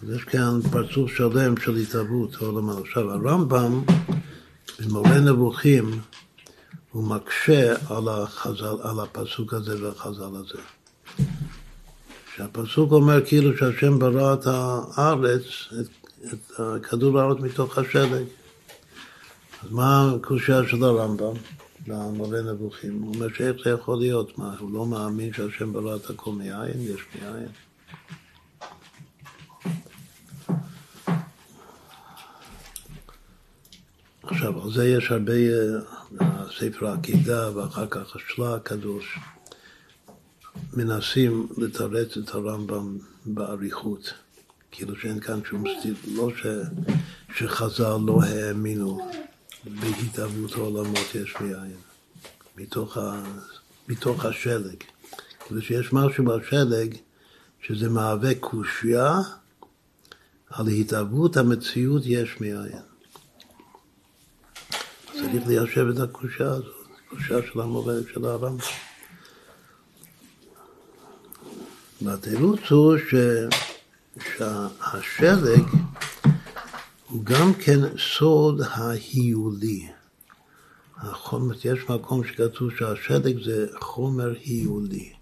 Speaker 1: אז יש כאן פרצוף שלם של התהוות העולם. עכשיו הרמב"ם במורה נבוכים הוא מקשה על, החזל, על הפסוק הזה והחז"ל הזה. שהפסוק אומר כאילו שהשם ברא את הארץ, את, את כדור הארץ מתוך השלג. אז מה הקושייה של הרמב"ם למורה נבוכים? הוא אומר שאיך זה יכול להיות? מה, הוא לא מאמין שהשם ברא את הכל מאין? יש מאין? עכשיו, על זה יש הרבה, אה, ספר העקידה ואחר כך השלה הקדוש, מנסים לתרץ את הרמב"ם באריכות. כאילו שאין כאן שום סטיל, לא ש, שחז"ל לא האמינו בהתהוות העולמות יש מאין, מתוך, ה, מתוך השלג. כאילו שיש משהו בשלג שזה מהווה קושייה על התהוות המציאות יש מאין. צריך ליישב את הקושייה הזאת, קושייה של המורה של הרמב"ם. והתירוץ הוא ש... שהשלג הוא גם כן סוד ההיולי. החומר, יש מקום שכתוב שהשלג זה חומר היולי.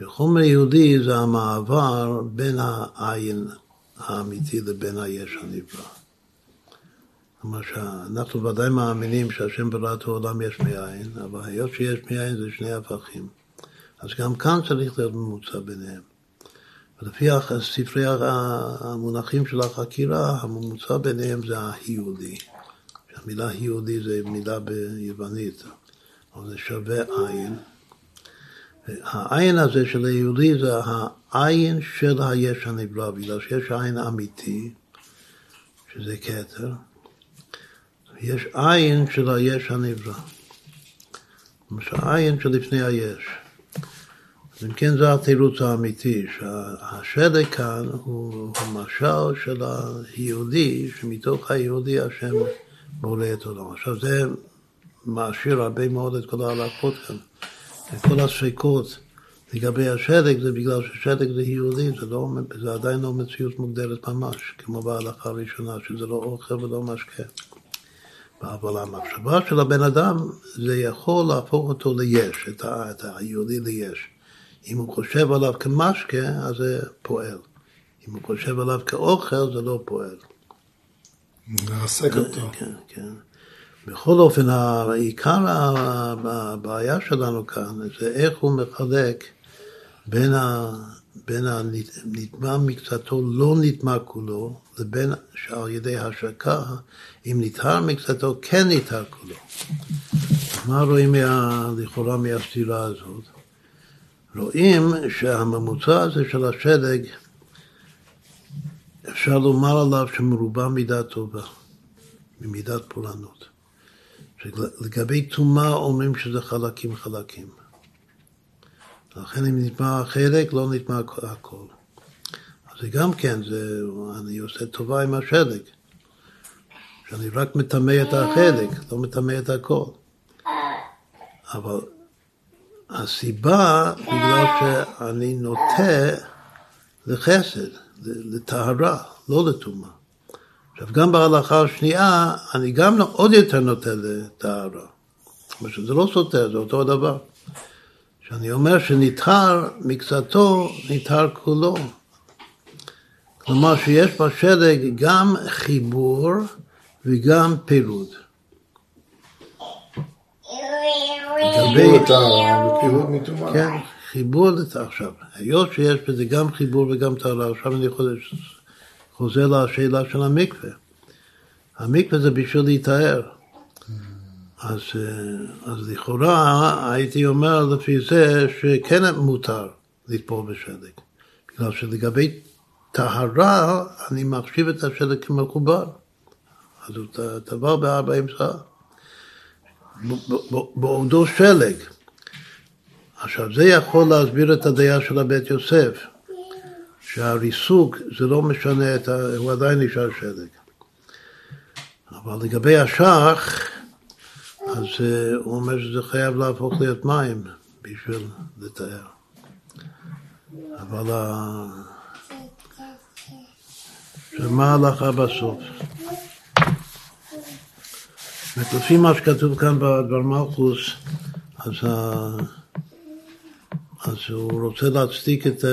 Speaker 1: שחומר היולי זה המעבר בין העין האמיתי לבין היש הנברא. כלומר שאנחנו ודאי מאמינים שהשם ברא את העולם יש מאין, אבל היות שיש מאין זה שני הפכים. אז גם כאן צריך להיות ממוצע ביניהם. ולפי ספרי המונחים של החקירה, הממוצע ביניהם זה ההיולי. המילה היולי זה מילה ביוונית, אבל זה שווה עין. העין הזה של היהודי זה העין של היש הנברא, בגלל שיש עין אמיתי, שזה כתר, יש עין של היש הנברא. למשל, עין שלפני היש. אז אם כן זה התירוץ האמיתי, שהשלג כאן הוא המשל של היהודי, שמתוך היהודי השם בורא את עולם. עכשיו זה מעשיר הרבה מאוד את כל ההלכות כאן. כל הספקות לגבי השלג זה בגלל ששלג זה יהודי, זה, לא, זה עדיין לא מציאות מוגדרת ממש, כמו בהלכה הראשונה, שזה לא אוכל ולא משקה. אבל המחשבה של הבן אדם, זה יכול להפוך אותו ליש, את, היהודי ליש. אם הוא חושב עליו כמשקה, אז זה פועל. אם הוא חושב עליו כאוכל, זה לא פועל.
Speaker 2: לרסק אותו.
Speaker 1: כן, כן. בכל אופן, עיקר הבעיה שלנו כאן זה איך הוא מחלק בין, ה, בין הנטמע מקצתו, לא נטמע כולו, לבין שעל ידי השקה, אם נטהר מקצתו, כן נטהר כולו. מה רואים מה, לכאורה מהסתירה הזאת? רואים שהממוצע הזה של השלג, אפשר לומר עליו שמרובע מידה טובה, ממידת פורענות. לגבי טומאה אומרים שזה חלקים חלקים. לכן אם נטמע החלק, לא נטמע הכל. זה גם כן, זה, אני עושה טובה עם השלג. שאני רק מטמא את החלק, לא מטמא את הכל. אבל הסיבה, בגלל שאני נוטה לחסד, לטהרה, לא לטומאה. עכשיו, גם בהלכה השנייה, אני גם עוד יותר נוטה לטהרה. זה לא סותר, זה אותו דבר. שאני אומר שנטהר מקצתו, נטהר כולו. כלומר שיש בשלג גם חיבור וגם פירוד. כן, חיבור עכשיו. היות שיש בזה גם חיבור וגם טהרה, עכשיו אני חוזר לשאלה של המקווה. המקווה זה בשביל להיטהר. אז, אה, אז לכאורה הייתי אומר לפי זה שכן מותר לטבול בשלג. בגלל שלגבי טהרה אני מחשיב את השלג כמחובר. אז הוא טבל בארבעים שעה. בעודו שלג. עכשיו זה יכול להסביר את הדעה של הבית יוסף, שהריסוק זה לא משנה, את ה... הוא עדיין נשאר שלג. אבל לגבי השח, אז אה, הוא אומר שזה חייב להפוך להיות מים בשביל לתאר. אבל מה ההלכה בסוף? לפי מה שכתוב כאן בדבר מלכוס, אז, אז הוא רוצה להצדיק את,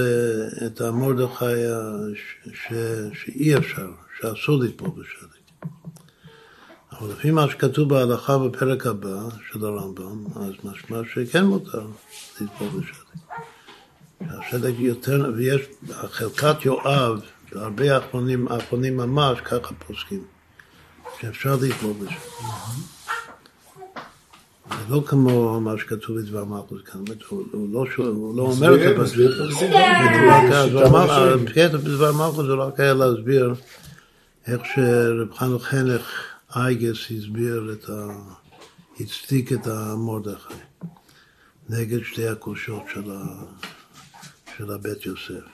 Speaker 1: את המרדכי שאי אפשר, שאסור לטבול בשלג. אבל לפי מה שכתוב בהלכה בפרק הבא של הרמב"ם, אז משמע שכן מותר לטבול בשלג. השלג יותר, ויש חלקת יואב, והרבה אחרונים, אחרונים ממש, ככה פוסקים. שאפשר לטבול בזה. זה לא כמו מה שכתוב בדבר מלכוס כאן, הוא לא אומר את זה פשוט. בדבר מלכוס זה רק היה להסביר איך שרב חנוך חנך אייגס הסביר את ה... הצדיק את המרדכי נגד שתי הקושות של הבית יוסף.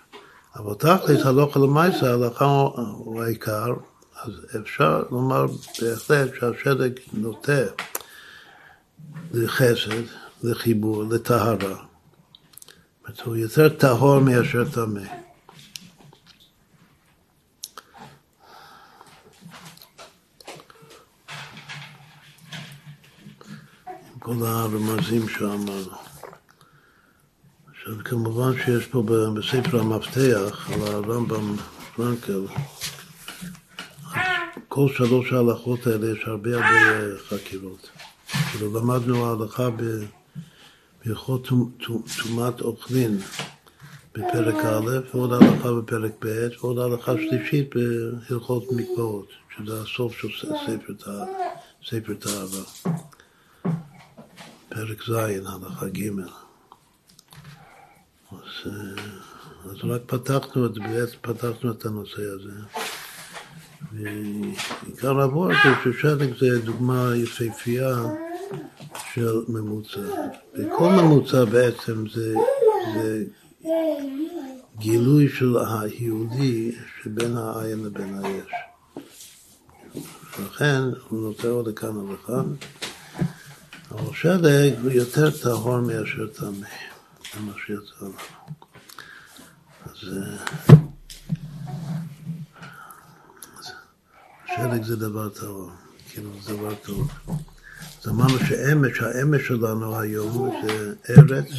Speaker 1: אבל תכלס הלכה למעשה, ההלכה הוא העיקר, אז אפשר לומר בהחלט שהשלג נוטה לחסד, לחיבור, לטהרה. הוא יותר טהור מאשר טמא. כל הרמזים שאמרנו. עכשיו כמובן שיש פה בספר המפתח על הרמב"ם פרנקל כל שלוש ההלכות האלה יש הרבה הרבה חקירות. כאילו למדנו ההלכה בהלכות טומאת אוכלין בפרק א', ועוד הלכה בפרק ב', ועוד הלכה שלישית בהלכות מקוואות, שזה הסוף של ספר תאווה. פרק ז', הלכה ג'. אז, אז רק פתחנו את, פתחנו את הנושא הזה. ועיקר העבור הזה ששלג זה דוגמה יפהפייה של ממוצע. וכל ממוצע בעצם זה זה גילוי של היהודי שבין העין לבין היש. לכן הוא נותן עוד לכאן ולכאן, אבל שלג הוא יותר טהור מאשר טמא, זה מה שיצא לנו. אז שלג זה דבר טהור, כאילו זה דבר טוב. אז אמרנו שאמש, האמש שלנו היום זה ארץ,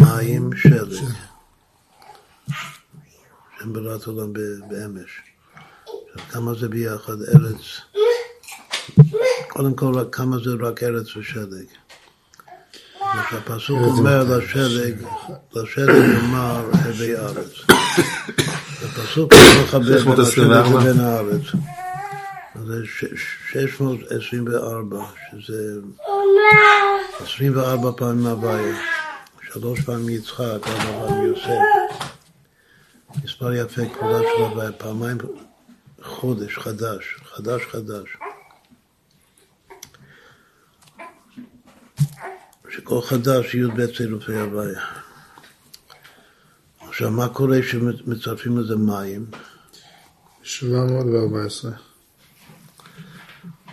Speaker 1: מים, שלג. שם ברירת עולם באמש. עכשיו, כמה זה ביחד ארץ? קודם כל, כמה זה רק ארץ ושלג. הפסוק אומר לשלג, לשלג יאמר הווי ארץ. הפסוק לא מכבד בין השלג ובין הארץ. זה 624, שזה 24 פעמים הוויה, שלוש פעמים יצחק, ארבע פעמים יוסף. מספר יפה, כבודה של הוויה, פעמיים חודש חדש, חדש חדש. שכל חדש י"ב צירופי הוויה. עכשיו, מה קורה כשמצרפים לזה מים?
Speaker 2: 714.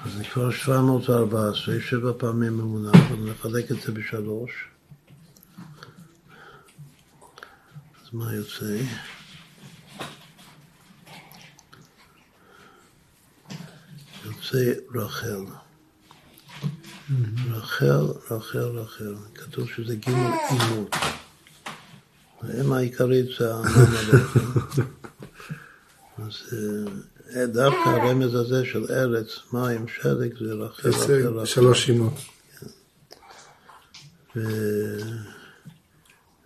Speaker 1: אז כבר 714, שבע פעמים ממונה, אבל נחלק את זה בשלוש. אז מה יוצא? יוצא רחל. רחל, רחל, רחל. כתוב שזה ג' אימות. האם העיקרית זה העם אז אה, דווקא הרמז הזה של ארץ, מים, שלג, זה רחל, רחל, רחל.
Speaker 2: שלוש אימות.
Speaker 1: ו...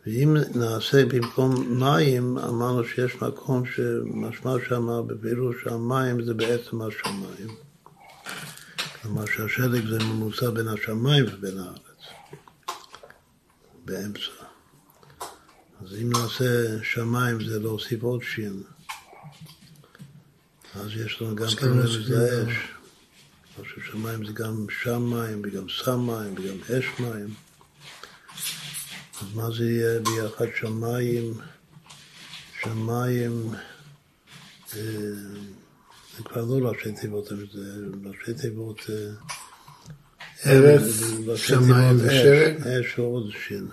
Speaker 1: ואם נעשה במקום מים, אמרנו שיש מקום שמשמע שמה בפירוש שהמים זה בעצם השמיים. כלומר שהשלג זה ממוצע בין השמיים ובין הארץ, באמצע. אז אם נעשה שמיים זה להוסיף עוד שין, אז יש לנו גם כן רמז לאש. אני חושב שמים זה גם שם מים וגם סם מים וגם אש מים. אז מה זה יהיה ביחד שמיים, שמיים, אה, זה כבר לא ראשי תיבות, זה ראשי תיבות... אה,
Speaker 2: ארץ, שמיים ושלג.
Speaker 1: אש, ועוד שין.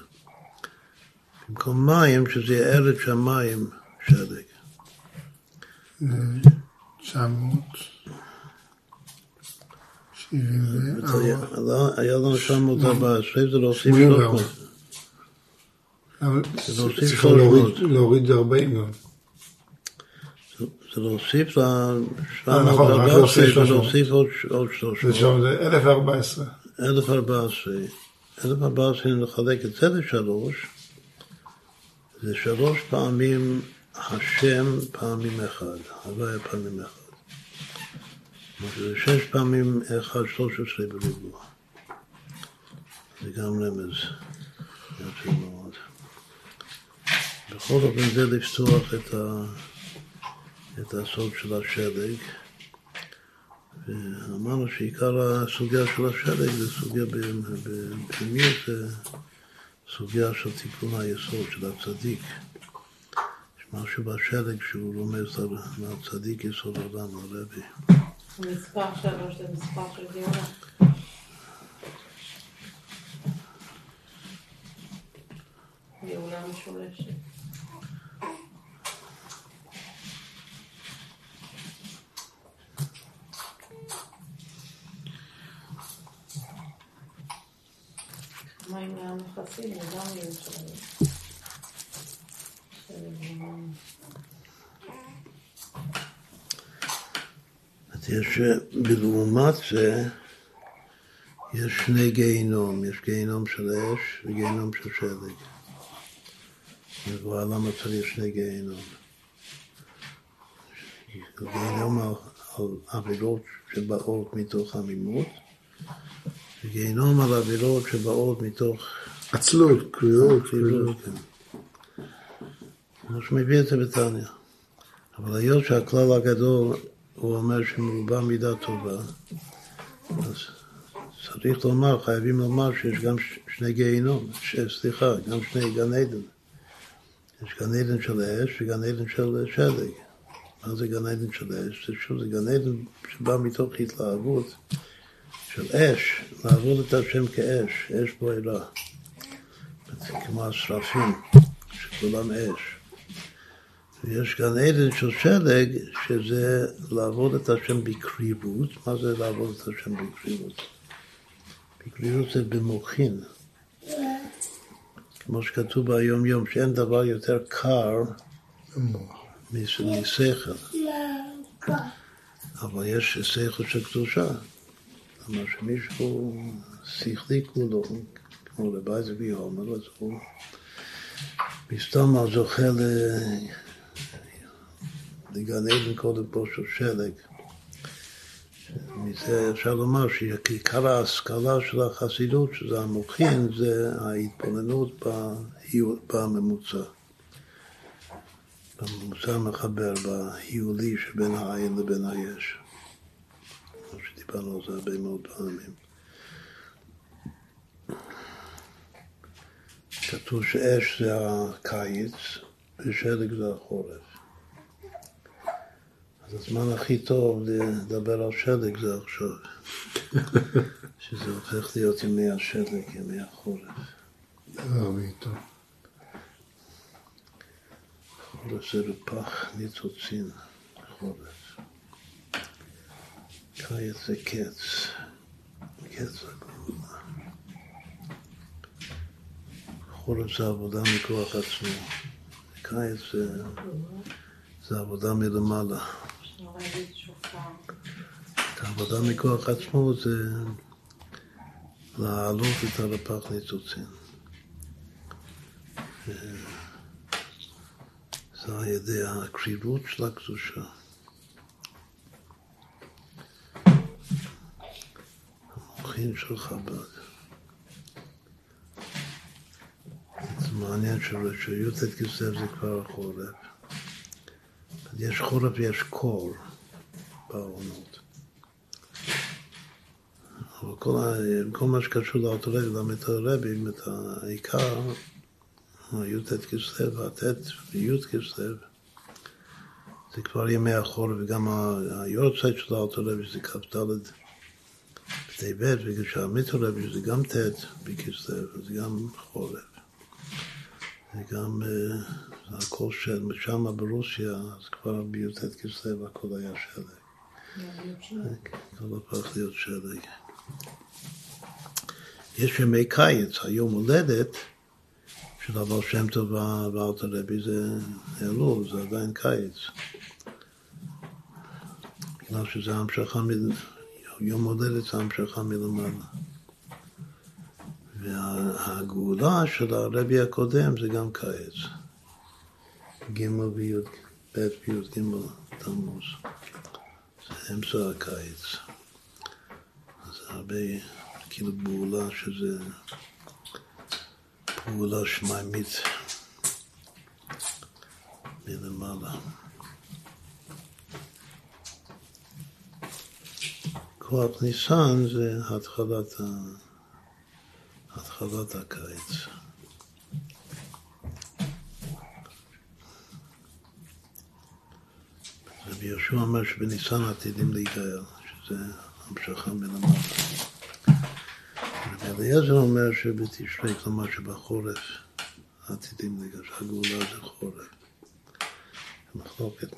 Speaker 1: במקום מים, שזה יהיה ארץ שמיים, שלג.
Speaker 2: 900. 74.
Speaker 1: היה לנו 914, זה להוסיף
Speaker 2: 84.
Speaker 1: 300.
Speaker 2: אבל
Speaker 1: זה להוסיף
Speaker 2: צריך
Speaker 1: 300.
Speaker 2: להוריד- להוריד 40 גם.
Speaker 1: זה להוסיף ל...
Speaker 2: אה, נכון, רק להוסיף 300.
Speaker 1: ולהוסיף עוד עוד
Speaker 2: זה
Speaker 1: 300.
Speaker 2: שם זה 1014.
Speaker 1: 1014. 1014, אם נחלק את זה לשלוש, זה שלוש פעמים השם פעמים אחד, הוויה פעמים אחד. שזה שש פעמים אחד, שלוש עשרה בריבוע. זה גם רמז יפה מאוד. בכל אופן זה לפתוח את, ה, את הסוד של השלג. ואמרנו שעיקר הסוגיה של השלג זה סוגיה בפנימיות, זה סוגיה של תיקון היסוד של הצדיק. יש משהו בשלג שהוא רומז על הצדיק יסוד העולם, הרבי.
Speaker 4: מספר שלוש זה מספר של גאולה. גאולה משולשת. מים מהמכסים זה גם יהיה שלהם.
Speaker 1: אז יש, בלעומת זה, יש שני גיהינום, יש גיהינום של אש וגיהינום של שלג. כבר למה צריך שני גיהינום? גיהינום על עבירות שבאות מתוך עמימות, וגיהינום על עבירות שבאות מתוך
Speaker 2: עצלות, קריאות,
Speaker 1: כאילו,
Speaker 2: קריאות.
Speaker 1: כן. כמו שמביא את זה בתניא. אבל היות שהכלל הגדול, הוא אומר שמרובה מידה טובה, אז צריך לומר, חייבים לומר שיש גם שני גיהינום, סליחה, גם שני גן עדן. יש גן עדן של אש וגן עדן של שלג. מה זה גן עדן של אש? זה שוב, זה גן עדן שבא מתוך התלהבות של אש, לעבוד את השם כאש, אש בוערה. כמו השרפים, שכולם אש. ויש גן עדן של שלג, שזה לעבוד את השם בקריבות. מה זה לעבוד את השם בקריבות? בקריבות זה במוחין. כמו שכתוב ביום יום, שאין דבר יותר קר משכל. אבל יש שכל של קדושה. כלומר שמישהו שכלי כולו, כמו לבייז ביומר, אז הוא מסתום זוכה לגן עדן קודם פה של שלג. מזה אפשר לומר שעיקר ההשכלה של החסידות, שזה המוחין, זה ההתבוננות בממוצע. בממוצע המחבר, בהיולי שבין העין לבין היש. כמו שדיברנו על זה הרבה מאוד פעמים. כתוב שאש זה הקיץ ושלג זה החורף. אז הזמן הכי טוב לדבר על שלג זה עכשיו, <laughs> שזה הופך להיות ימי השלג, ימי החורף. חורף זה רפח ניצוצין, חורף. קיץ זה קץ, קץ הגאולה. חורף זה עבודה מכוח עצמו, קיץ זה, זה עבודה מלמעלה. העבודה מכוח עצמו זה להעלות את הרפ"ח ניצוצין. זה על ידי הקריבות של הקדושה. המוחין של חב"ד. זה מעניין שי"ט כסלו זה כבר החורף. יש חורף ויש קור בעונות. אבל כל, כל מה שקשור לאותו רגע, גם את הרבים, את העיקר, הי"ט כסלו, הט' וי"ט כסלו, זה כבר ימי החורף, וגם היורצייט של האותו רבי זה כ"ד בטבת, וכשהמיתו רבי זה גם ט' בכסלו, זה גם חורף. זה גם הכל של, שם ברוסיה, אז כבר בי"ט כסלו הכל היה שלג. הכל הפך להיות שלג. יש ימי קיץ, היום הולדת של הבעל שם טוב ואלתר רבי זה אלול, זה עדיין קיץ. בגלל שזה המשכה, יום הולדת זה המשכה מלמעלה. והגאולה של הרבי הקודם זה גם קיץ. ג' וי', ב' וי', ג' תמוז. זה אמצע הקיץ. אז הרבה, כאילו גאולה שזה פעולה שמיימית מלמעלה. כוח ניסן זה התחלת, ה... התחלת הקיץ. רבי יהושע אומר שבניסן עתידים להיגאל, שזה המשכה מלמעלה. רבי אליעזר אומר שבתשרי, כלומר שבחורף עתידים להיגאל, שהגאולה זה חורף. מחלוקת.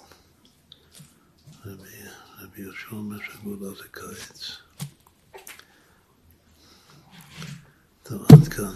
Speaker 1: רבי, רבי יהושע אומר שהגאולה זה קיץ. טוב, עד כאן.